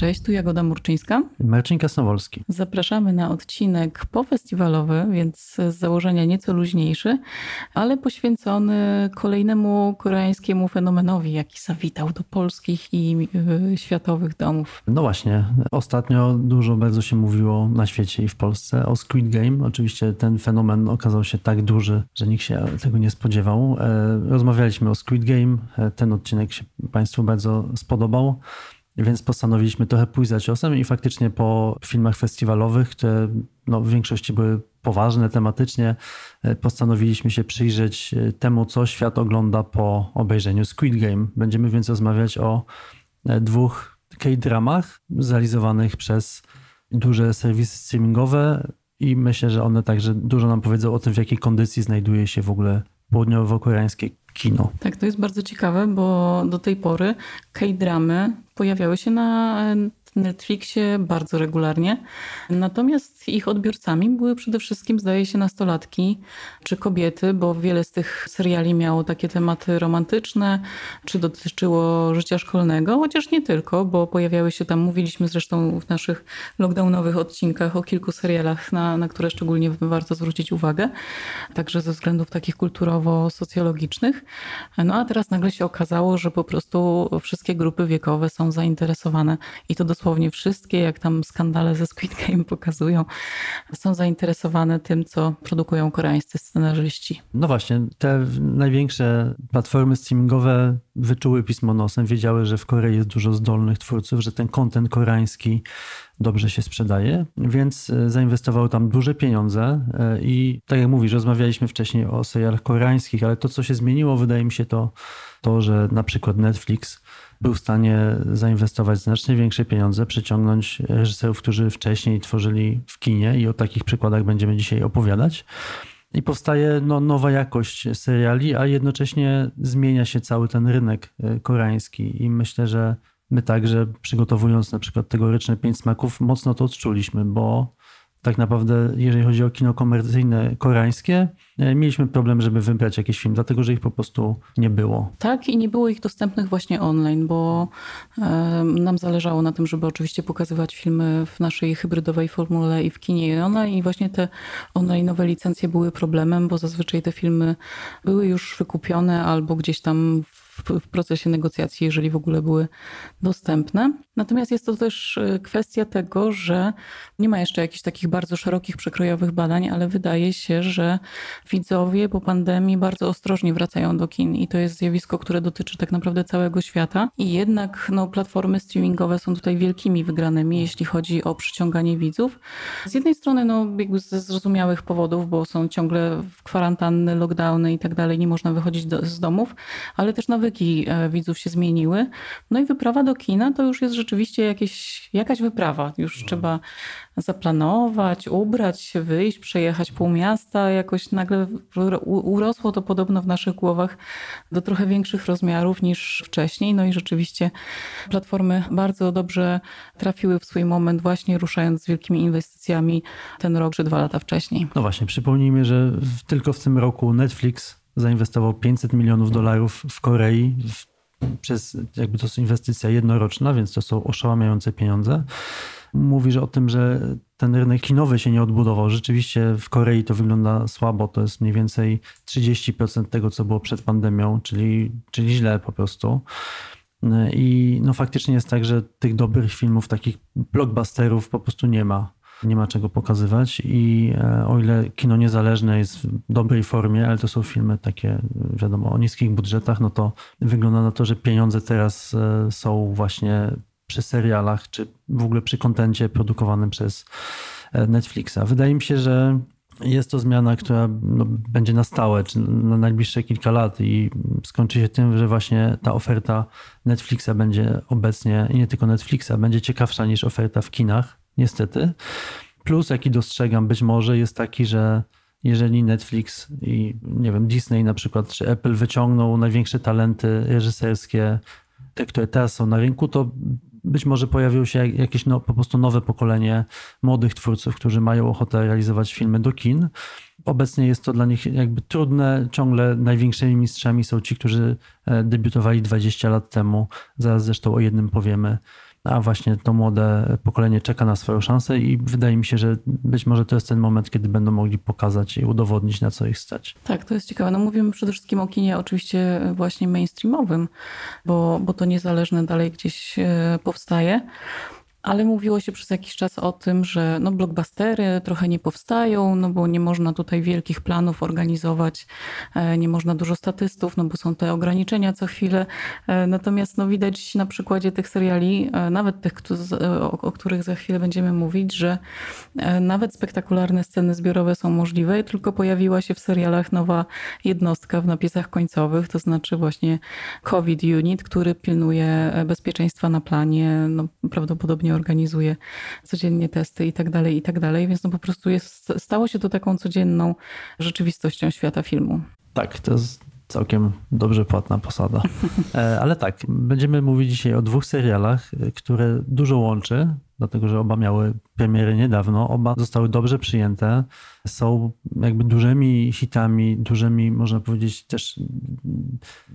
Cześć, tu Jagoda Murczyńska. Marcin Kasnowolski. Zapraszamy na odcinek pofestiwalowy, więc z założenia nieco luźniejszy, ale poświęcony kolejnemu koreańskiemu fenomenowi, jaki zawitał do polskich i y, światowych domów. No właśnie, ostatnio dużo bardzo się mówiło na świecie i w Polsce o Squid Game. Oczywiście ten fenomen okazał się tak duży, że nikt się tego nie spodziewał. E, rozmawialiśmy o Squid Game, e, ten odcinek się Państwu bardzo spodobał. Więc postanowiliśmy trochę pójść za ciosem i faktycznie po filmach festiwalowych, które no, w większości były poważne tematycznie, e, postanowiliśmy się przyjrzeć e, temu, co świat ogląda po obejrzeniu Squid Game. Będziemy więc rozmawiać o e, dwóch K-dramach zrealizowanych przez duże serwisy streamingowe i myślę, że one także dużo nam powiedzą o tym, w jakiej kondycji znajduje się w ogóle południowo-koreańskie kino. Tak, to jest bardzo ciekawe, bo do tej pory K-dramy pojawiały się na Netflixie bardzo regularnie. Natomiast ich odbiorcami były przede wszystkim, zdaje się, nastolatki czy kobiety, bo wiele z tych seriali miało takie tematy romantyczne, czy dotyczyło życia szkolnego, chociaż nie tylko, bo pojawiały się tam, mówiliśmy zresztą w naszych lockdownowych odcinkach o kilku serialach, na, na które szczególnie warto zwrócić uwagę, także ze względów takich kulturowo-socjologicznych. No a teraz nagle się okazało, że po prostu wszystkie grupy wiekowe są zainteresowane i to dosłownie wszystkie, jak tam skandale ze Squid Game pokazują, są zainteresowane tym, co produkują koreańscy scenarzyści. No właśnie, te największe platformy streamingowe wyczuły pismo nosem, wiedziały, że w Korei jest dużo zdolnych twórców, że ten kontent koreański dobrze się sprzedaje, więc e, zainwestowały tam duże pieniądze e, i tak jak mówisz, rozmawialiśmy wcześniej o serialach koreańskich, ale to, co się zmieniło, wydaje mi się to, to że na przykład Netflix był w stanie zainwestować znacznie większe pieniądze, przyciągnąć reżyserów, którzy wcześniej tworzyli w kinie i o takich przykładach będziemy dzisiaj opowiadać. I powstaje no, nowa jakość seriali, a jednocześnie zmienia się cały ten rynek e, koreański. I myślę, że my także przygotowując na przykład tegoryczne pięć smaków, mocno to odczuliśmy, bo tak naprawdę, jeżeli chodzi o kino komercyjne koreańskie, e, mieliśmy problem, żeby wybrać jakiś film, dlatego że ich po prostu nie było. Tak, i nie było ich dostępnych właśnie online, bo nam zależało na tym, żeby oczywiście pokazywać filmy w naszej hybrydowej formule i w kinie i online. I właśnie te online'owe licencje były problemem, bo zazwyczaj te filmy były już wykupione albo gdzieś tam w w, procesie negocjacji, jeżeli w ogóle były dostępne. Natomiast jest to też e, kwestia tego, że nie ma jeszcze jakichś takich bardzo szerokich, przekrojowych badań, ale wydaje się, że widzowie po pandemii bardzo ostrożnie wracają do kin i to jest zjawisko, które dotyczy tak naprawdę całego świata. I jednak no, platformy streamingowe są tutaj wielkimi wygranymi, jeśli chodzi o przyciąganie widzów. Z jednej strony, no, ze zrozumiałych powodów, bo są ciągle w kwarantanny, lockdowny i tak dalej, nie można wychodzić do, z domów, ale też nawyki e, widzów się zmieniły. No i wyprawa do kina to już jest rzeczywiście jakieś, jakaś wyprawa. Już no. trzeba zaplanować, ubrać się, wyjść, przejechać pół miasta. Jakoś nagle urosło to podobno w naszych głowach do trochę większych rozmiarów niż wcześniej. No i rzeczywiście platformy bardzo dobrze trafiły w swój moment, właśnie ruszając z wielkimi inwestycjami ten rok czy dwa lata wcześniej. No właśnie, przypomnijmy, że tylko w tym roku Netflix zainwestował 500 milionów dolarów w Korei. W, przez, jakby to jest inwestycja jednoroczna, więc to są oszałamiające pieniądze. Mówisz o tym, że ten rynek kinowy się nie odbudował. Rzeczywiście w Korei to wygląda słabo. To jest mniej więcej 30% tego, co było przed pandemią, czyli, czyli źle po prostu. I no faktycznie jest tak, że tych dobrych filmów, takich blockbusterów po prostu nie ma nie ma czego pokazywać i e, o ile kino niezależne jest w dobrej formie, ale to są filmy takie, wiadomo, o niskich budżetach, no to wygląda na to, że pieniądze teraz e, są właśnie przy serialach, czy w ogóle przy kontencie produkowanym przez e, Netflixa. Wydaje mi się, że jest to zmiana, która no, będzie na stałe, czy na najbliższe kilka lat i skończy się tym, że właśnie ta oferta Netflixa będzie obecnie, i nie tylko Netflixa, będzie ciekawsza niż oferta w kinach niestety. Plus, jaki dostrzegam być może, jest taki, że jeżeli Netflix i nie wiem, Disney na przykład, czy Apple wyciągną największe talenty reżyserskie, te, które teraz są na rynku, to być może pojawią się jakieś no, po prostu nowe pokolenie młodych twórców, którzy mają ochotę realizować filmy do kin. Obecnie jest to dla nich jakby trudne. Ciągle największymi mistrzami są ci, którzy e, debiutowali 20 lat temu. Zaraz zresztą o jednym powiemy. A właśnie to młode pokolenie czeka na swoją szansę i wydaje mi się, że być może to jest ten moment, kiedy będą mogli pokazać i udowodnić, na co ich stać. Tak, to jest ciekawe. No mówimy przede wszystkim o kinie oczywiście właśnie mainstreamowym, bo, bo to niezależne dalej gdzieś e, powstaje. Ale mówiło się przez jakiś czas o tym, że no blockbustery trochę nie powstają, no bo nie można tutaj wielkich planów organizować, e, nie można dużo statystów, no bo są te ograniczenia co chwilę. E, natomiast no widać na przykładzie tych seriali, e, nawet tych, o których za chwilę będziemy mówić, że nawet spektakularne sceny zbiorowe są możliwe, tylko pojawiła się w serialach nowa jednostka w napisach końcowych, to znaczy właśnie COVID Unit, który pilnuje bezpieczeństwa na planie, no prawdopodobnie organizuje codziennie testy i tak dalej, i tak dalej, więc no po prostu jest, stało się to taką codzienną rzeczywistością świata filmu. Tak, to jest całkiem dobrze płatna posada. E, ale tak, będziemy mówić dzisiaj o dwóch serialach, e, które dużo łączy, dlatego że oba miały premiery niedawno, oba zostały dobrze przyjęte, są jakby dużymi hitami, dużymi, można powiedzieć, też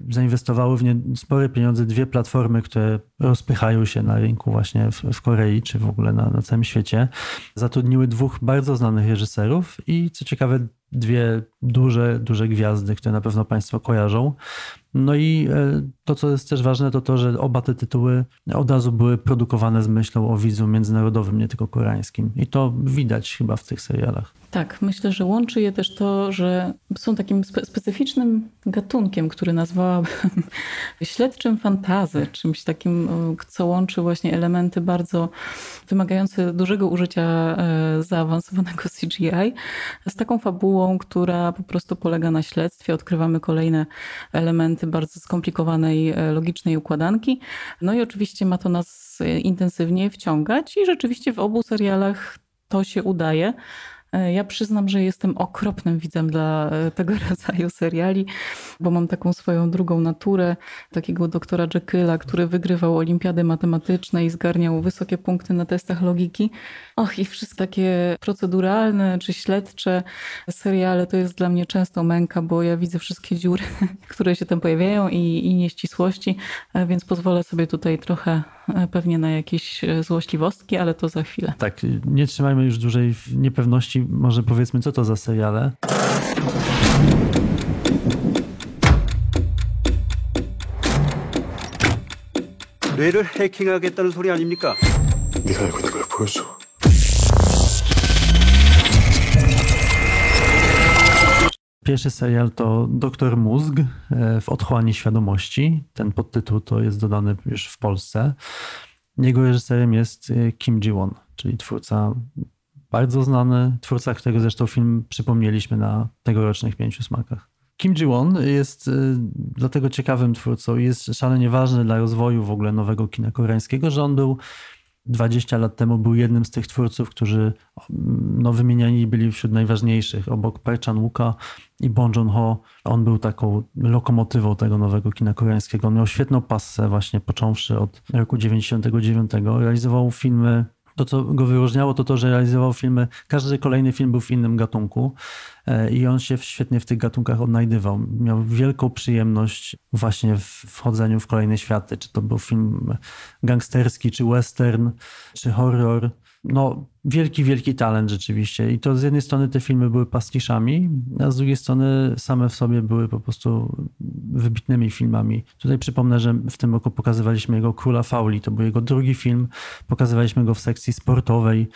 zainwestowały w nie spore pieniądze dwie platformy, które rozpychają się na rynku właśnie w, w Korei, czy w ogóle na, na całym świecie. Zatrudniły dwóch bardzo znanych reżyserów i co ciekawe, dwie duże, duże gwiazdy, które na pewno Państwo kojarzą. No i e, to, co jest też ważne, to to, że oba te tytuły od razu były produkowane z myślą o widzu międzynarodowym, nie tylko koreańskim. I to widać chyba w tych serialach. Tak, myślę, że łączy je też to, że są takim spe specyficznym gatunkiem, który nazwałabym śledczym fantazy, czymś takim, co łączy właśnie elementy bardzo wymagające dużego użycia e, zaawansowanego CGI z taką fabułą, która po prostu polega na śledztwie. Odkrywamy kolejne elementy bardzo skomplikowanej, e, logicznej układanki. No i oczywiście ma to nas intensywnie wciągać i rzeczywiście w obu serialach to się udaje. E, ja przyznam, że jestem okropnym widzem dla e, tego rodzaju seriali, bo mam taką swoją drugą naturę, takiego doktora Jekylla, który wygrywał olimpiady matematyczne i zgarniał wysokie punkty na testach logiki. Och, i wszystkie takie proceduralne czy śledcze seriale to jest dla mnie często męka, bo ja widzę wszystkie dziury, które się tam pojawiają i, i nieścisłości, e, więc pozwolę sobie tutaj trochę pewnie na jakieś złośliwostki, ale to za chwilę. Tak, nie trzymajmy już dłużej w niepewności może powiedzmy, co to za seriale? 뇌를 해킹하겠다는 소리 아닙니까? 네가 알고 있는 걸 보여줘. Pierwszy serial to Doktor Mózg e, w otchłani świadomości. Ten podtytuł to jest dodany już w Polsce. Jego reżyserem jest e, Kim Ji-won, czyli twórca bardzo znany twórca, którego zresztą film przypomnieliśmy na tegorocznych Pięciu Smakach. Kim Ji-won jest y, dlatego ciekawym twórcą i jest szalenie ważny dla rozwoju w ogóle nowego kina koreańskiego, że on był 20 lat temu był jednym z tych twórców, którzy no, wymieniani byli wśród najważniejszych. Obok Park Chan-wooka i Bong Joon-ho, on był taką lokomotywą tego nowego kina koreańskiego. On miał świetną passę właśnie począwszy od roku 99. Realizował filmy to, co go wyróżniało, to to, że realizował filmy, każdy kolejny film był w innym gatunku i on się świetnie w tych gatunkach odnajdywał. Miał wielką przyjemność właśnie w wchodzeniu w kolejne światy, czy to był film gangsterski, czy western, czy horror no, wielki, wielki talent rzeczywiście. I to z jednej strony te filmy były pastiszami, a z drugiej strony same w sobie były po prostu wybitnymi filmami. Tutaj przypomnę, że w tym roku pokazywaliśmy jego Króla Fauli. To był jego drugi film. Pokazywaliśmy go w sekcji sportowej.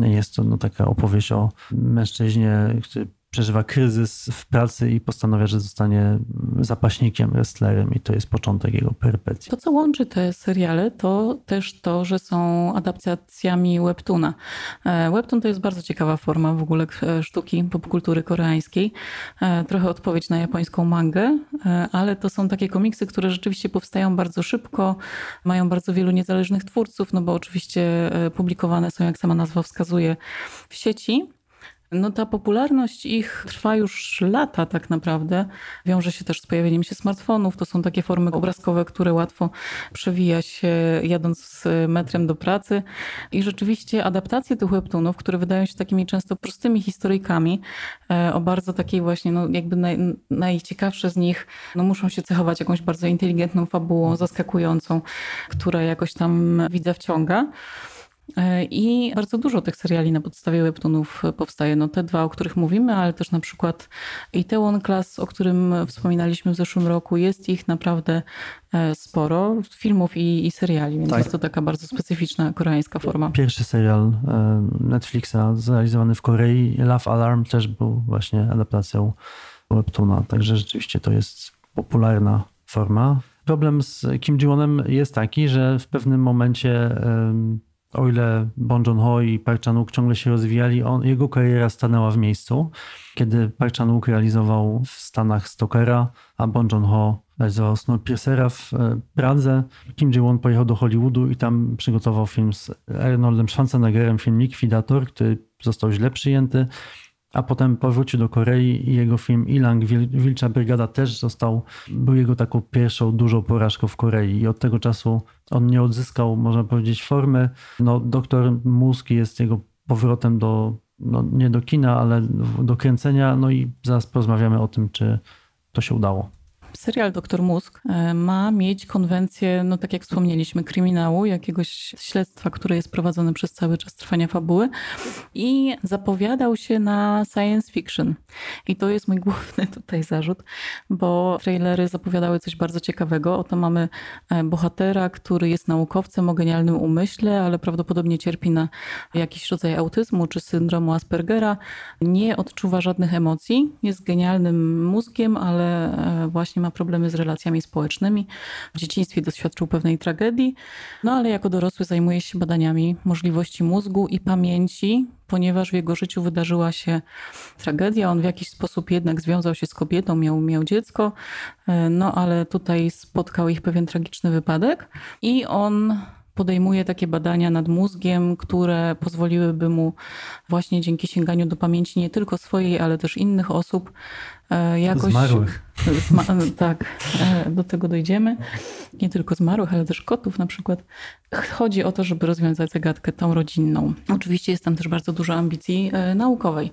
Jest to no, taka opowieść o mężczyźnie, który przeżywa kryzys w pracy i postanawia, że zostanie zapaśnikiem, wrestlerem i to jest początek jego perpetii. To, co łączy te seriale, to też to, że są adaptacjami webtuna. E, webtoon to jest bardzo ciekawa forma w ogóle e, sztuki popkultury koreańskiej. E, trochę odpowiedź na japońską mangę, ale to są takie komiksy, które rzeczywiście powstają bardzo szybko, mają bardzo wielu niezależnych twórców, no bo oczywiście publikowane są, jak sama nazwa wskazuje, w sieci. No ta popularność ich trwa już lata tak naprawdę. Wiąże się też z pojawieniem się smartfonów. To są takie formy obrazkowe, które łatwo przewija się jadąc metrem do pracy. I rzeczywiście adaptacje tych webtoonów, które wydają się takimi często prostymi historyjkami, e, o bardzo takiej właśnie, no jakby naj, najciekawsze z nich, no muszą się cechować jakąś bardzo inteligentną fabułą, zaskakującą, która jakoś tam widza wciąga. E, I bardzo dużo tych seriali na podstawie webtoonów powstaje. No te dwa, o których mówimy, ale też na przykład Itaewon Class, o którym wspominaliśmy w zeszłym roku. Jest ich naprawdę e, sporo, filmów i, i seriali, więc tak. jest to taka bardzo specyficzna koreańska forma. Pierwszy serial e, Netflixa zrealizowany w Korei, Love Alarm, też był właśnie adaptacją webtoona, także rzeczywiście to jest popularna forma. Problem z Kim Ji-wonem jest taki, że w pewnym momencie o ile Bon Joon-ho i Park Chan-wook ciągle się rozwijali, on, jego kariera stanęła w miejscu. Kiedy Park Chan-wook realizował w Stanach Stokera, a Bon Joon-ho realizował Snowpiercera w e, Pradze, Kim Ji-won pojechał do Hollywoodu i tam przygotował film z Arnoldem Schwarzeneggerem, film Likwidator, który został źle przyjęty a potem powrócił do Korei i jego film Ilang, Wilcza Brygada też został, był jego taką pierwszą dużą porażką w Korei i od tego czasu on nie odzyskał, można powiedzieć, formy. No, Doktor Mózg jest jego powrotem do, no, nie do kina, ale do kręcenia, no i zaraz porozmawiamy o tym, czy to się udało serial Doktor Mózg e, ma mieć konwencję, no tak jak wspomnieliśmy, kryminału, jakiegoś śledztwa, które jest prowadzone przez cały czas trwania fabuły i zapowiadał się na science fiction. I to jest mój główny tutaj zarzut, bo trailery zapowiadały coś bardzo ciekawego. Oto mamy e, bohatera, który jest naukowcem o genialnym umyśle, ale prawdopodobnie cierpi na jakiś rodzaj autyzmu czy syndromu Aspergera. Nie odczuwa żadnych emocji, jest genialnym mózgiem, ale e, właśnie ma problemy z relacjami społecznymi. W dzieciństwie doświadczył pewnej tragedii, no ale jako dorosły zajmuje się badaniami możliwości mózgu i pamięci, ponieważ w jego życiu wydarzyła się tragedia. On w jakiś sposób jednak związał się z kobietą, miał, miał dziecko, e, no ale tutaj spotkał ich pewien tragiczny wypadek i on podejmuje takie badania nad mózgiem, które pozwoliłyby mu właśnie dzięki sięganiu do pamięci nie tylko swojej, ale też innych osób e, jakoś... Zmarłych. Zma tak, e, do tego dojdziemy. Nie tylko zmarłych, ale też kotów na przykład. Chodzi o to, żeby rozwiązać zagadkę tą rodzinną. Oczywiście jest tam też bardzo dużo ambicji e, naukowej.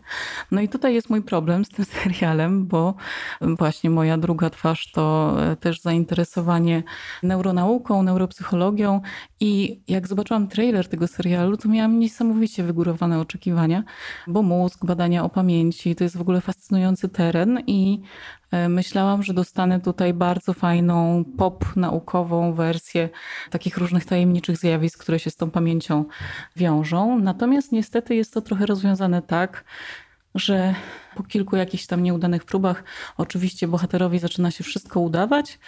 No i tutaj jest mój problem z tym serialem, bo właśnie moja druga twarz to e, też zainteresowanie neuronauką, neuropsychologią i jak zobaczyłam trailer tego serialu, to miałam niesamowicie wygórowane oczekiwania, bo mózg, badania o pamięci, to jest w ogóle fascynujący teren i myślałam, że dostanę tutaj bardzo fajną pop naukową wersję takich różnych tajemniczych zjawisk, które się z tą pamięcią wiążą. Natomiast niestety jest to trochę rozwiązane tak, że po kilku jakichś tam nieudanych próbach oczywiście bohaterowi zaczyna się wszystko udawać,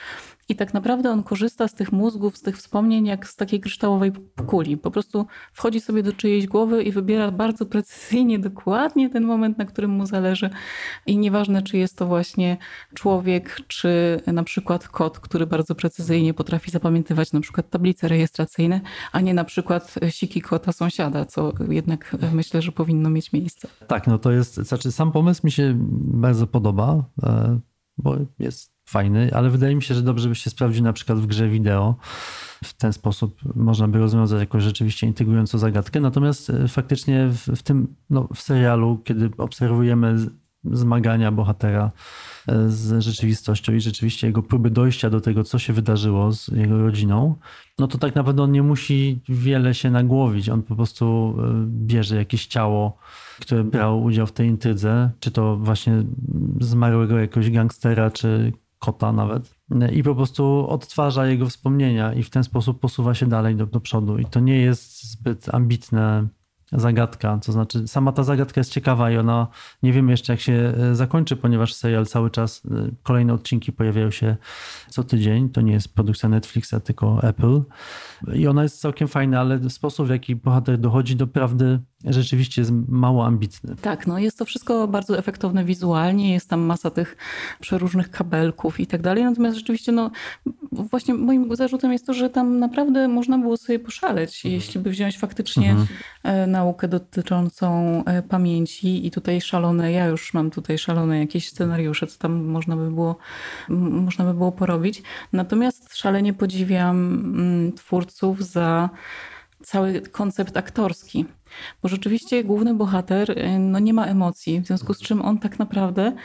i tak naprawdę on korzysta z tych mózgów, z tych wspomnień, jak z takiej kryształowej kuli. Po prostu wchodzi sobie do czyjejś głowy i wybiera bardzo precyzyjnie, dokładnie ten moment, na którym mu zależy. I nieważne, czy jest to właśnie człowiek, czy na przykład kot, który bardzo precyzyjnie potrafi zapamiętywać na przykład tablice rejestracyjne, a nie na przykład siki kota sąsiada, co jednak myślę, że powinno mieć miejsce. Tak, no to jest, znaczy sam pomysł mi się bardzo podoba, e, bo jest fajny, ale wydaje mi się, że dobrze by się sprawdził na przykład w grze wideo. W ten sposób można by rozwiązać jakąś rzeczywiście intrygującą zagadkę. Natomiast e, faktycznie w, w tym no, w serialu, kiedy obserwujemy zmagania bohatera e, z rzeczywistością i rzeczywiście jego próby dojścia do tego, co się wydarzyło z jego rodziną, no to tak naprawdę on nie musi wiele się nagłowić. On po prostu e, bierze jakieś ciało, które brało udział w tej intrydze, czy to właśnie zmarłego jakiegoś gangstera, czy kota nawet i po prostu odtwarza jego wspomnienia i w ten sposób posuwa się dalej do, do przodu. I to nie jest zbyt ambitna zagadka, to znaczy sama ta zagadka jest ciekawa i ona nie wiemy jeszcze jak się e, zakończy, ponieważ serial cały czas, e, kolejne odcinki pojawiają się co tydzień, to nie jest produkcja Netflixa, tylko Apple i ona jest całkiem fajna, ale sposób w jaki bohater dochodzi do prawdy rzeczywiście jest mało ambitny. Tak, no jest to wszystko bardzo efektowne wizualnie, jest tam masa tych przeróżnych kabelków i tak dalej, natomiast rzeczywiście no właśnie moim zarzutem jest to, że tam naprawdę można było sobie poszaleć, mhm. jeśli by wziąć faktycznie mhm. E, naukę dotyczącą e, pamięci i tutaj szalone, ja już mam tutaj szalone jakieś scenariusze, co tam można by było, można by było porobić. Natomiast szalenie podziwiam mm, twórców za cały koncept aktorski. Bo rzeczywiście główny bohater y, no, nie ma emocji, w związku z czym on tak naprawdę,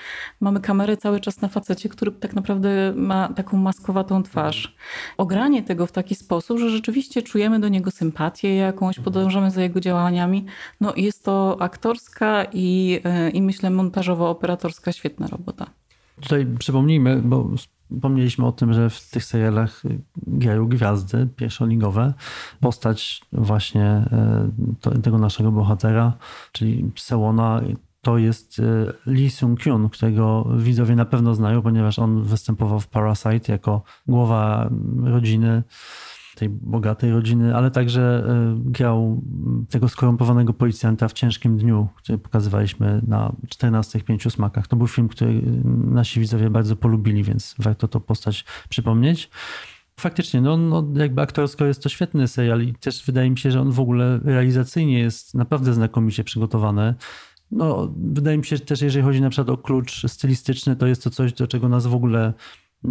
mamy kamerę cały czas na facecie, który tak naprawdę ma taką maskowatą twarz. Ogranie tego w taki sposób, że rzeczywiście czujemy do niego sympatię jakąś, podążamy za jego działaniami. No jest to aktorska i, y, i myślę montażowo-operatorska świetna robota. Tutaj przypomnijmy, bo Wspomnieliśmy o tym, że w tych serialach grają gwiazdy pierwszoligowe. Postać właśnie e, tego naszego bohatera, czyli Sewona, to jest e, Lee Sung-kyun, którego widzowie na pewno znają, ponieważ on występował w Parasite jako głowa rodziny tej bogatej rodziny, ale także e, grał tego skorumpowanego policjanta w Ciężkim Dniu, który pokazywaliśmy na 14 pięciu smakach. To był film, który nasi widzowie bardzo polubili, więc warto to postać przypomnieć. Faktycznie, no, no jakby aktorsko jest to świetny serial i też wydaje mi się, że on w ogóle realizacyjnie jest naprawdę znakomicie przygotowany. No, wydaje mi się też, jeżeli chodzi na przykład o klucz stylistyczny, to jest to coś, do czego nas w ogóle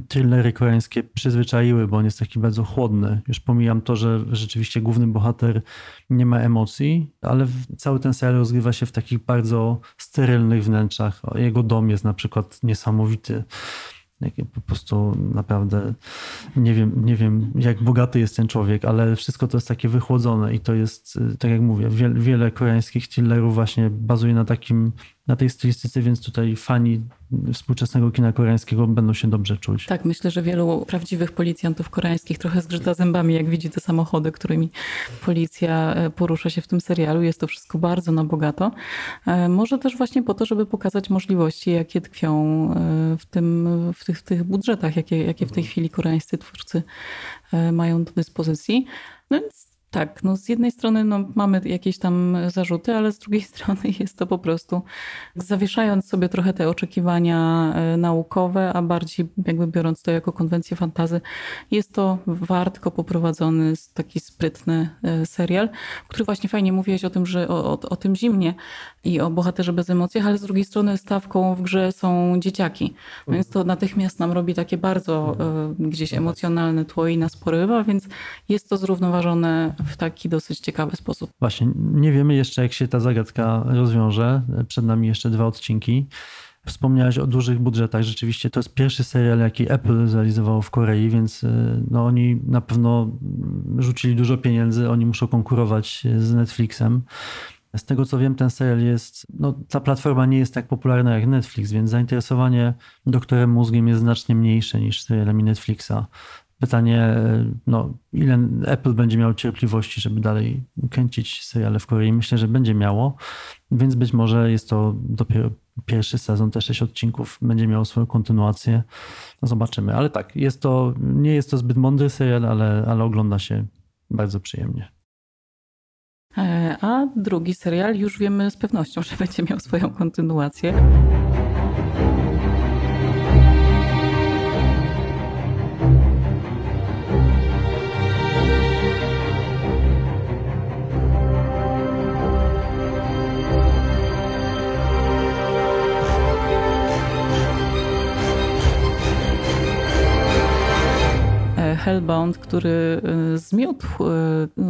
thrillery koreańskie przyzwyczaiły, bo on jest taki bardzo chłodny. Już pomijam to, że rzeczywiście główny bohater nie ma emocji, ale cały ten serial rozgrywa się w takich bardzo sterylnych wnętrzach. Jego dom jest na przykład niesamowity. Po prostu naprawdę nie wiem, nie wiem, jak bogaty jest ten człowiek, ale wszystko to jest takie wychłodzone i to jest, tak jak mówię, wiele, wiele koreańskich thrillerów właśnie bazuje na takim na tej stylistyce, więc tutaj fani współczesnego kina koreańskiego będą się dobrze czuć. Tak, myślę, że wielu prawdziwych policjantów koreańskich trochę zgrzyta zębami, jak widzi te samochody, którymi policja e, porusza się w tym serialu. Jest to wszystko bardzo na bogato. E, może też właśnie po to, żeby pokazać możliwości, jakie tkwią e, w, tym, w, tych, w tych budżetach, jakie, jakie w tej chwili koreańscy twórcy mają do dyspozycji. No więc tak, no z jednej strony no, mamy jakieś tam zarzuty, ale z drugiej strony jest to po prostu zawieszając sobie trochę te oczekiwania e, naukowe, a bardziej jakby biorąc to jako konwencję fantazy, jest to wartko poprowadzony taki sprytny e, serial, który właśnie fajnie mówiłeś o tym, że o, o, o tym zimnie i o bohaterze bez emocji, ale z drugiej strony stawką w grze są dzieciaki, więc to natychmiast nam robi takie bardzo e, gdzieś emocjonalne tło i nas porywa, więc jest to zrównoważone w taki dosyć ciekawy sposób. Właśnie, nie wiemy jeszcze, jak się ta zagadka rozwiąże. Przed nami jeszcze dwa odcinki. Wspomniałeś o dużych budżetach. Rzeczywiście to jest pierwszy serial, jaki Apple zrealizował w Korei, więc y, no, oni na pewno rzucili dużo pieniędzy. Oni muszą konkurować z Netflixem. Z tego co wiem, ten serial jest, no ta platforma nie jest tak popularna jak Netflix, więc zainteresowanie doktorem mózgiem jest znacznie mniejsze niż serialami Netflixa. Pytanie, no, ile Apple będzie miało cierpliwości, żeby dalej kręcić seriale w Korei? Myślę, że będzie miało, więc być może jest to dopiero pierwszy sezon, te sześć odcinków będzie miało swoją kontynuację. No zobaczymy. Ale tak, jest to, nie jest to zbyt mądry serial, ale, ale ogląda się bardzo przyjemnie. E, a drugi serial już wiemy z pewnością, że będzie miał swoją kontynuację. Hellbound, który y, zmiótł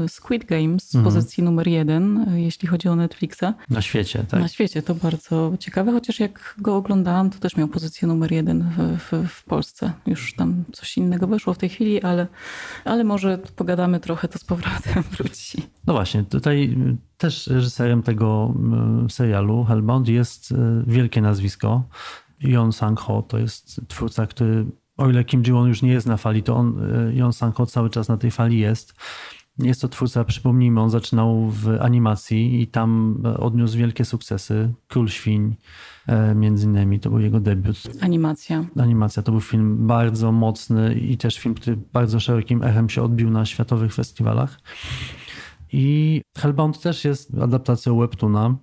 y, Squid Games z mhm. pozycji numer jeden, y, jeśli chodzi o Netflixa. Na świecie, tak. Na świecie, to bardzo ciekawe, chociaż jak go oglądałam, to też miał pozycję numer jeden w, w, w Polsce. Już tam coś innego weszło w tej chwili, ale, ale może pogadamy trochę, to z powrotem wróci. No właśnie, tutaj też reżyserem tego serialu Hellbound jest wielkie nazwisko. Yon Sang-ho to jest twórca, który o ile Kim Ji-won już nie jest na fali, to on, Jon Sang-ho cały czas na tej fali jest. Jest to twórca, przypomnijmy, on zaczynał w animacji i tam e, odniósł wielkie sukcesy. Król Świń e, między innymi, to był jego debiut. Animacja. Animacja, to był film bardzo mocny i też film, który bardzo szerokim echem się odbił na światowych festiwalach. I Hellbound też jest adaptacją webtoona.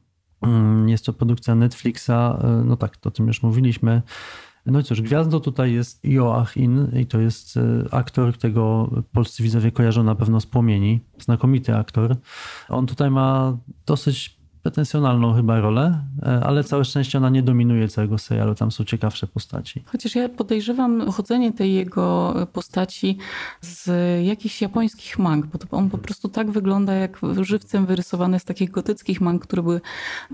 Mm, jest to produkcja Netflixa, e, no tak, to o tym już mówiliśmy. No i cóż, gwiazdą tutaj jest Joachim i to jest e, aktor, którego polscy widzowie kojarzą na pewno z Płomieni. Znakomity aktor. On tutaj ma dosyć pretensjonalną chyba rolę, e, ale całe szczęście ona nie dominuje całego serialu, tam są ciekawsze postaci. Chociaż ja podejrzewam pochodzenie tej jego postaci z jakichś japońskich mang, bo on po prostu tak wygląda jak żywcem wyrysowany z takich gotyckich mang, które były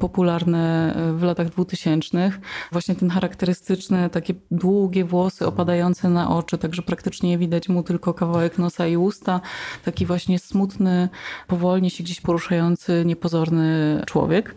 popularne w latach dwutysięcznych. Właśnie ten charakterystyczny, takie długie włosy opadające na oczy, także praktycznie nie widać mu tylko kawałek nosa i usta. Taki właśnie smutny, powolnie się gdzieś poruszający, niepozorny człowiek człowiek.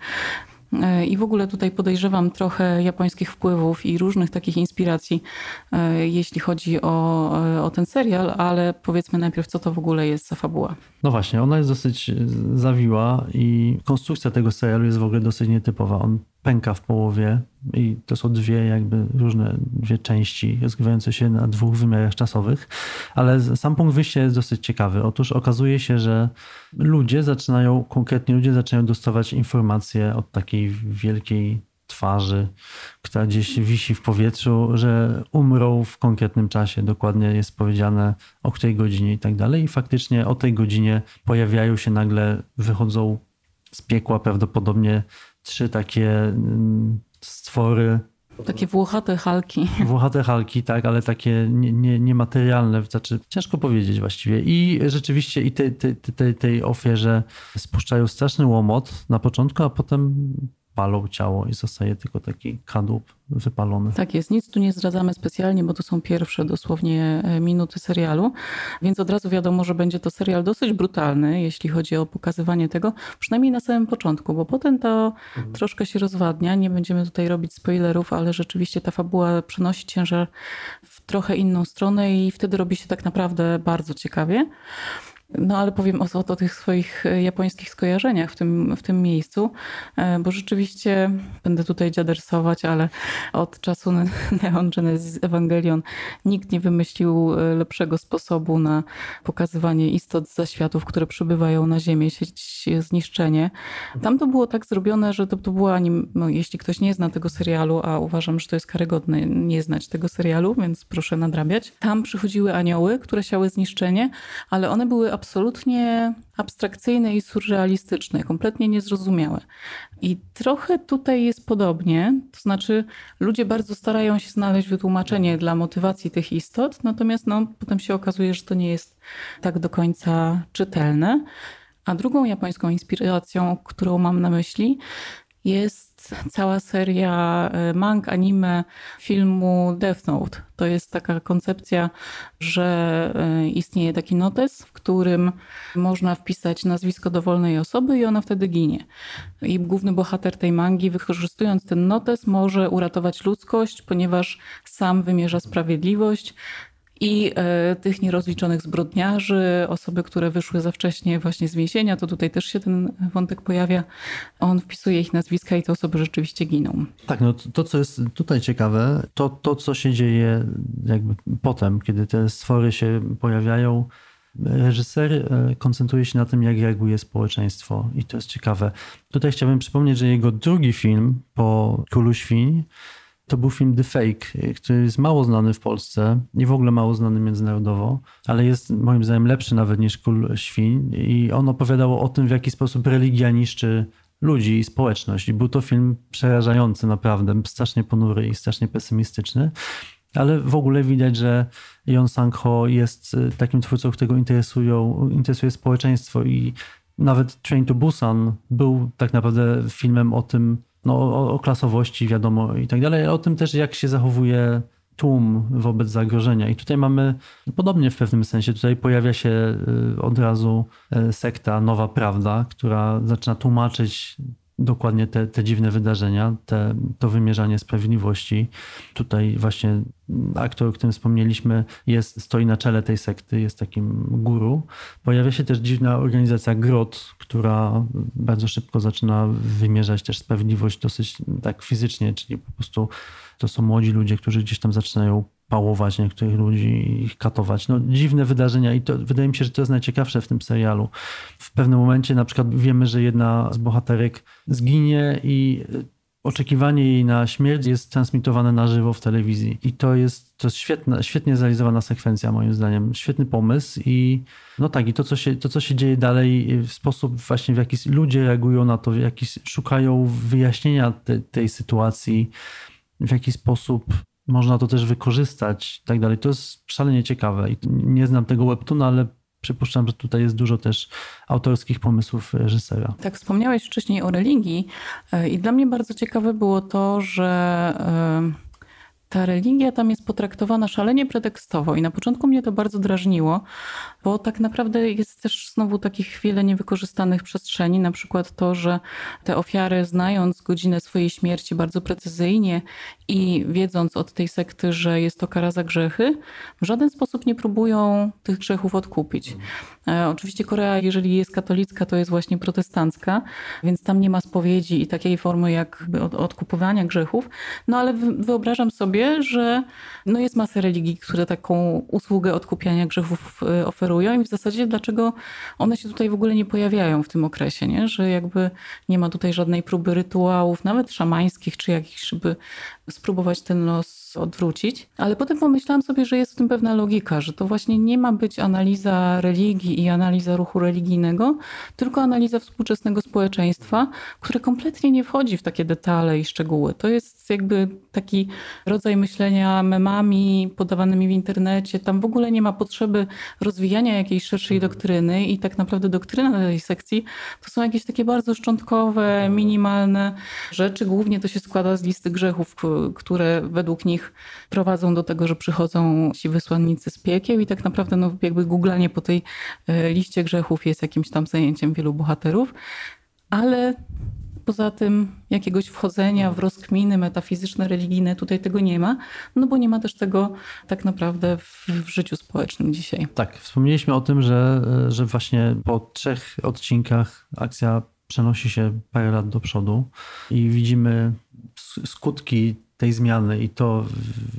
E, I w ogóle tutaj podejrzewam trochę japońskich wpływów i różnych takich inspiracji, e, jeśli chodzi o, e, o ten serial, ale powiedzmy najpierw, co to w ogóle jest za fabuła. No właśnie, ona jest dosyć zawiła i konstrukcja tego serialu jest w ogóle dosyć nietypowa. On pęka w połowie i to są dwie jakby różne, dwie części rozgrywające się na dwóch wymiarach czasowych, ale sam punkt wyjścia jest dosyć ciekawy. Otóż okazuje się, że ludzie zaczynają, konkretnie ludzie zaczynają dostawać informacje od takiej wielkiej twarzy, która gdzieś wisi w powietrzu, że umrą w konkretnym czasie. Dokładnie jest powiedziane o której godzinie i tak dalej. I faktycznie o tej godzinie pojawiają się nagle, wychodzą z piekła prawdopodobnie trzy takie mm, stwory. Takie włochate halki. Włochate halki, tak, ale takie nie, nie, niematerialne, znaczy ciężko powiedzieć właściwie. I rzeczywiście i tej, tej, tej, tej ofierze spuszczają straszny łomot na początku, a potem palą ciało i zostaje tylko taki kadłub wypalony. Tak jest, nic tu nie zdradzamy specjalnie, bo to są pierwsze dosłownie e, minuty serialu, więc od razu wiadomo, że będzie to serial dosyć brutalny, jeśli chodzi o pokazywanie tego, przynajmniej na samym początku, bo potem to mhm. troszkę się rozwadnia, nie będziemy tutaj robić spoilerów, ale rzeczywiście ta fabuła przenosi ciężar w trochę inną stronę i wtedy robi się tak naprawdę bardzo ciekawie. No ale powiem o, o, tych swoich e, japońskich skojarzeniach w tym, w tym miejscu, e, bo rzeczywiście będę tutaj dziadersować, ale od czasu Neon Genesis Evangelion nikt nie wymyślił e, lepszego sposobu na pokazywanie istot zaświatów, które przybywają na Ziemię, sieć zniszczenie. Tam to było tak zrobione, że to, to było anim, no, jeśli ktoś nie zna tego serialu, a uważam, że to jest karygodne nie znać tego serialu, więc proszę nadrabiać. Tam przychodziły anioły, które siały zniszczenie, ale one były absolutnie abstrakcyjne i surrealistyczne, kompletnie niezrozumiałe. I trochę tutaj jest podobnie, to znaczy ludzie bardzo starają się znaleźć wytłumaczenie dla motywacji tych istot, natomiast no, potem się okazuje, że to nie jest tak do końca czytelne. A drugą japońską inspiracją, którą mam na myśli, jest cała seria e, mang, anime, filmu Death Note. To jest taka koncepcja, że e, istnieje taki notes, w którym można wpisać nazwisko dowolnej osoby i ona wtedy ginie. I główny bohater tej mangi, wykorzystując ten notes, może uratować ludzkość, ponieważ sam wymierza sprawiedliwość, i e, tych nierozliczonych zbrodniarzy, osoby, które wyszły za wcześnie właśnie z więzienia, to tutaj też się ten wątek pojawia. On wpisuje ich nazwiska i te osoby rzeczywiście giną. Tak, no to, co jest tutaj ciekawe, to to, co się dzieje jakby potem, kiedy te stwory się pojawiają, reżyser e, koncentruje się na tym, jak reaguje społeczeństwo i to jest ciekawe. Tutaj chciałbym przypomnieć, że jego drugi film po Królu Świń to był film The Fake, który jest mało znany w Polsce i w ogóle mało znany międzynarodowo, ale jest moim zdaniem lepszy nawet niż Kul Świń i on opowiadał o tym, w jaki sposób religia niszczy ludzi i społeczność. I był to film przerażający naprawdę, strasznie ponury i strasznie pesymistyczny. Ale w ogóle widać, że Jon Sang-ho jest y, takim twórcą, którego interesują, interesuje społeczeństwo i nawet Train to Busan był tak naprawdę filmem o tym, no, o, o klasowości wiadomo i tak dalej, ale o tym też jak się zachowuje tłum wobec zagrożenia. I tutaj mamy podobnie w pewnym sensie. Tutaj pojawia się y, od razu y, sekta Nowa Prawda, która zaczyna tłumaczyć dokładnie te, te dziwne wydarzenia, te, to wymierzanie sprawiedliwości. Tutaj właśnie aktor, o którym wspomnieliśmy, jest, stoi na czele tej sekty, jest takim guru. Pojawia się też dziwna organizacja GROT, która bardzo szybko zaczyna wymierzać też sprawiedliwość dosyć tak fizycznie, czyli po prostu to są młodzi ludzie, którzy gdzieś tam zaczynają pałować niektórych ludzi ich katować. No, dziwne wydarzenia i to wydaje mi się, że to jest najciekawsze w tym serialu. W pewnym momencie na przykład wiemy, że jedna z bohaterek zginie i oczekiwanie jej na śmierć jest transmitowane na żywo w telewizji. I to jest, to jest świetna, świetnie zrealizowana sekwencja, moim zdaniem. Świetny pomysł i no tak, i to co, się, to, co się dzieje dalej, w sposób właśnie, w jaki ludzie reagują na to, w jaki szukają wyjaśnienia te, tej sytuacji, w jaki sposób można to też wykorzystać i tak dalej. To jest szalenie ciekawe. I nie znam tego webtoona, ale przypuszczam, że tutaj jest dużo też autorskich pomysłów reżysera. Tak, wspomniałeś wcześniej o religii e, i dla mnie bardzo ciekawe było to, że e, ta religia tam jest potraktowana szalenie pretekstowo i na początku mnie to bardzo drażniło, bo tak naprawdę jest też znowu takich wiele niewykorzystanych przestrzeni, na przykład to, że te ofiary znając godzinę swojej śmierci bardzo precyzyjnie i wiedząc od tej sekty, że jest to kara za grzechy, w żaden sposób nie próbują tych grzechów odkupić. E, oczywiście Korea, jeżeli jest katolicka, to jest właśnie protestancka, więc tam nie ma spowiedzi i takiej formy jakby odkupowania grzechów, no ale wyobrażam sobie, że no jest masa religii, które taką usługę odkupiania grzechów e, oferują i w zasadzie dlaczego one się tutaj w ogóle nie pojawiają w tym okresie, nie? że jakby nie ma tutaj żadnej próby rytuałów, nawet szamańskich czy jakichś, żeby spróbować ten los odwrócić. Ale potem pomyślałam sobie, że jest w tym pewna logika, że to właśnie nie ma być analiza religii i analiza ruchu religijnego, tylko analiza współczesnego społeczeństwa, które kompletnie nie wchodzi w takie detale i szczegóły. To jest jakby taki rodzaj myślenia memami podawanymi w internecie. Tam w ogóle nie ma potrzeby rozwijania jakiejś szerszej doktryny i tak naprawdę doktryna tej sekcji to są jakieś takie bardzo szczątkowe, minimalne rzeczy. Głównie to się składa z listy grzechów, które według nich prowadzą do tego, że przychodzą ci wysłannicy z piekieł i tak naprawdę no, jakby googlanie po tej e, liście grzechów jest jakimś tam zajęciem wielu bohaterów. Ale poza tym jakiegoś wchodzenia w rozkminy metafizyczne, religijne, tutaj tego nie ma, no bo nie ma też tego tak naprawdę w, w życiu społecznym dzisiaj. Tak, wspomnieliśmy o tym, że, że właśnie po trzech odcinkach akcja przenosi się parę lat do przodu i widzimy skutki tej zmiany i to,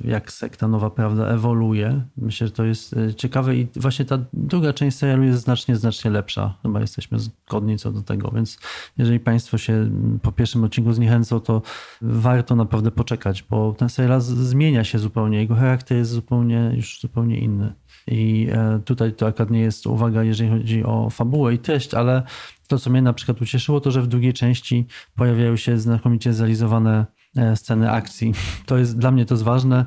jak sekta Nowa Prawda ewoluuje. Myślę, że to jest e, ciekawe i właśnie ta druga część serialu jest znacznie, znacznie lepsza. Chyba jesteśmy zgodni co do tego, więc jeżeli Państwo się po pierwszym odcinku zniechęcą, to warto naprawdę poczekać, bo ten serial zmienia się zupełnie, jego charakter jest zupełnie, już zupełnie inny. I e, tutaj to akurat nie jest uwaga, jeżeli chodzi o fabułę i treść, ale to, co mnie na przykład ucieszyło, to że w drugiej części pojawiają się znakomicie zrealizowane sceny akcji. To jest, dla mnie to jest ważne.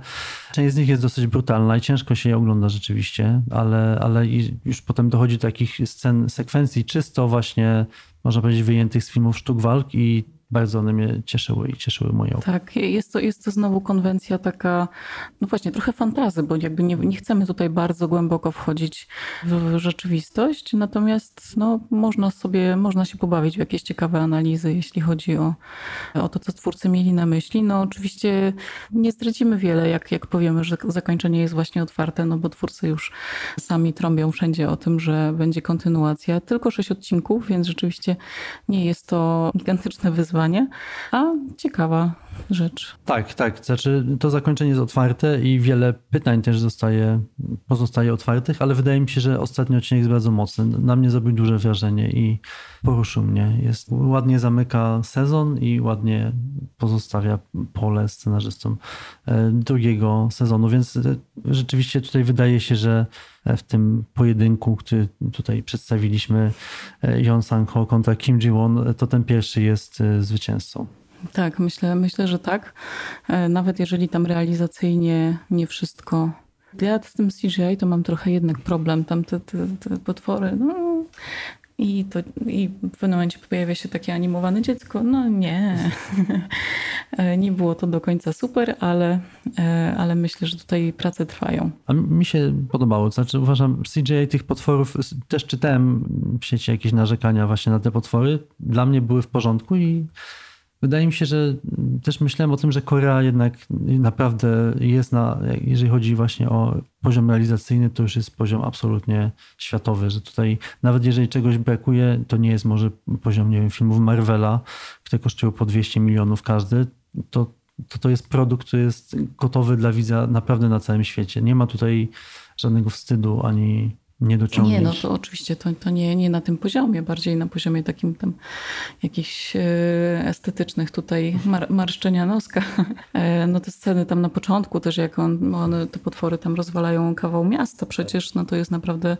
Część z nich jest dosyć brutalna i ciężko się je ogląda rzeczywiście, ale, ale już potem dochodzi do takich scen, sekwencji czysto właśnie, można powiedzieć, wyjętych z filmów sztuk walk i bardzo one mnie cieszyły i cieszyły oko. Tak, jest to, jest to znowu konwencja taka, no właśnie, trochę fantazy, bo jakby nie, nie chcemy tutaj bardzo głęboko wchodzić w rzeczywistość, natomiast no, można sobie, można się pobawić w jakieś ciekawe analizy, jeśli chodzi o, o to, co twórcy mieli na myśli. No oczywiście nie zdradzimy wiele, jak, jak powiemy, że zakończenie jest właśnie otwarte, no bo twórcy już sami trąbią wszędzie o tym, że będzie kontynuacja. Tylko sześć odcinków, więc rzeczywiście nie jest to gigantyczne wyzwanie, wyzwanie, a ciekawa rzecz. Tak, tak. Znaczy, to zakończenie jest otwarte i wiele pytań też zostaje, pozostaje otwartych, ale wydaje mi się, że ostatni odcinek jest bardzo mocny. Na mnie zrobił duże wrażenie i poruszył mnie. Jest, ładnie zamyka sezon i ładnie pozostawia pole scenarzystom e, drugiego sezonu, więc e, rzeczywiście tutaj wydaje się, że w tym pojedynku, który tutaj przedstawiliśmy, e, Jon Sang-ho kontra Kim Ji-won, to ten pierwszy jest zwycięzcą. Tak, myślę, myślę, że tak. E, nawet jeżeli tam realizacyjnie nie wszystko. Ja z tym CGI to mam trochę jednak problem. Tam te, te, te potwory, no, i, to, I w pewnym momencie pojawia się takie animowane dziecko. No nie, nie było to do końca super, ale, e, ale myślę, że tutaj prace trwają. A mi się podobało. Znaczy uważam, CGI tych potworów, też czytałem w sieci jakieś narzekania właśnie na te potwory. Dla mnie były w porządku i Wydaje mi się, że też myślałem o tym, że Korea jednak naprawdę jest na, jeżeli chodzi właśnie o poziom realizacyjny, to już jest poziom absolutnie światowy, że tutaj nawet jeżeli czegoś brakuje, to nie jest może poziom, nie wiem, filmów Marvela, które kosztują po 200 milionów każdy, to to to jest produkt, który jest gotowy dla widza naprawdę na całym świecie. Nie ma tutaj żadnego wstydu ani niedociągnięć. Nie, no to oczywiście to, to nie, nie na tym poziomie, bardziej na poziomie takim tam jakichś e, estetycznych tutaj mar, marszczenia noska. E, no te sceny tam na początku też, jak on, one, te potwory tam rozwalają kawał miasta przecież, no to jest naprawdę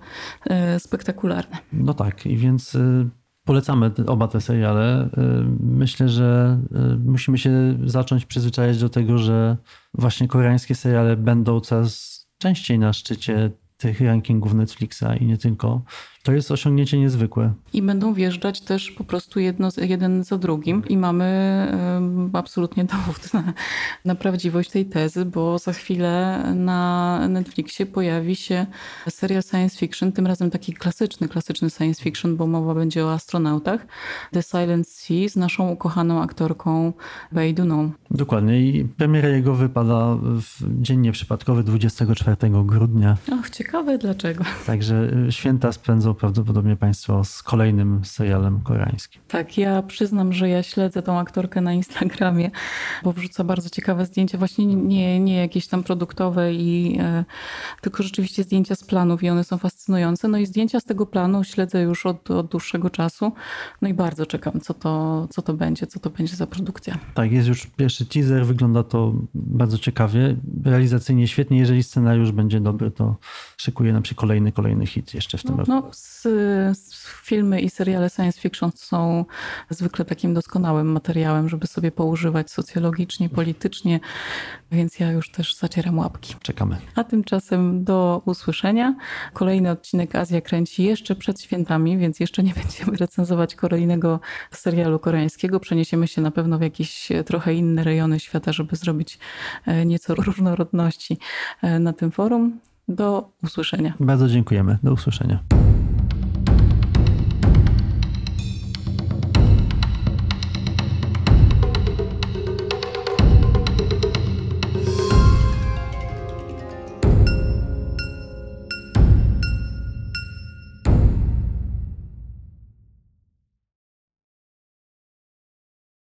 e, spektakularne. No tak, i więc polecamy oba te seriale. Myślę, że musimy się zacząć przyzwyczajać do tego, że właśnie koreańskie seriale będą coraz częściej na szczycie tych rankingów Netflixa i nie tylko. To jest osiągnięcie niezwykłe. I będą wjeżdżać też po prostu jedno, jeden za drugim i mamy absolutnie dowód na, na prawdziwość tej tezy, bo za chwilę na Netflixie pojawi się serial science fiction, tym razem taki klasyczny, klasyczny science fiction, bo mowa będzie o astronautach. The Silent Sea z naszą ukochaną aktorką Bey Duną. Dokładnie i premiera jego wypada w dzień nieprzypadkowy 24 grudnia. Och, ciekawe dlaczego. Także święta spędzą prawdopodobnie Państwo z kolejnym serialem koreańskim. Tak, ja przyznam, że ja śledzę tą aktorkę na Instagramie, bo wrzuca bardzo ciekawe zdjęcia, właśnie nie, nie jakieś tam produktowe, i, e, tylko rzeczywiście zdjęcia z planów i one są fascynujące. No i zdjęcia z tego planu śledzę już od, od dłuższego czasu. No i bardzo czekam, co to, co to będzie, co to będzie za produkcja. Tak, jest już pierwszy teaser, wygląda to bardzo ciekawie, realizacyjnie świetnie. Jeżeli scenariusz będzie dobry, to szykuje nam się kolejny, kolejny hit jeszcze w tym no, roku. No, filmy i seriale science fiction są zwykle takim doskonałym materiałem, żeby sobie poużywać socjologicznie, politycznie, więc ja już też zacieram łapki. Czekamy. A tymczasem do usłyszenia. Kolejny odcinek Azja kręci jeszcze przed świętami, więc jeszcze nie będziemy recenzować kolejnego serialu koreańskiego. Przeniesiemy się na pewno w jakieś trochę inne rejony świata, żeby zrobić e, nieco różnorodności e, na tym forum. Do usłyszenia. Bardzo dziękujemy. Do usłyszenia.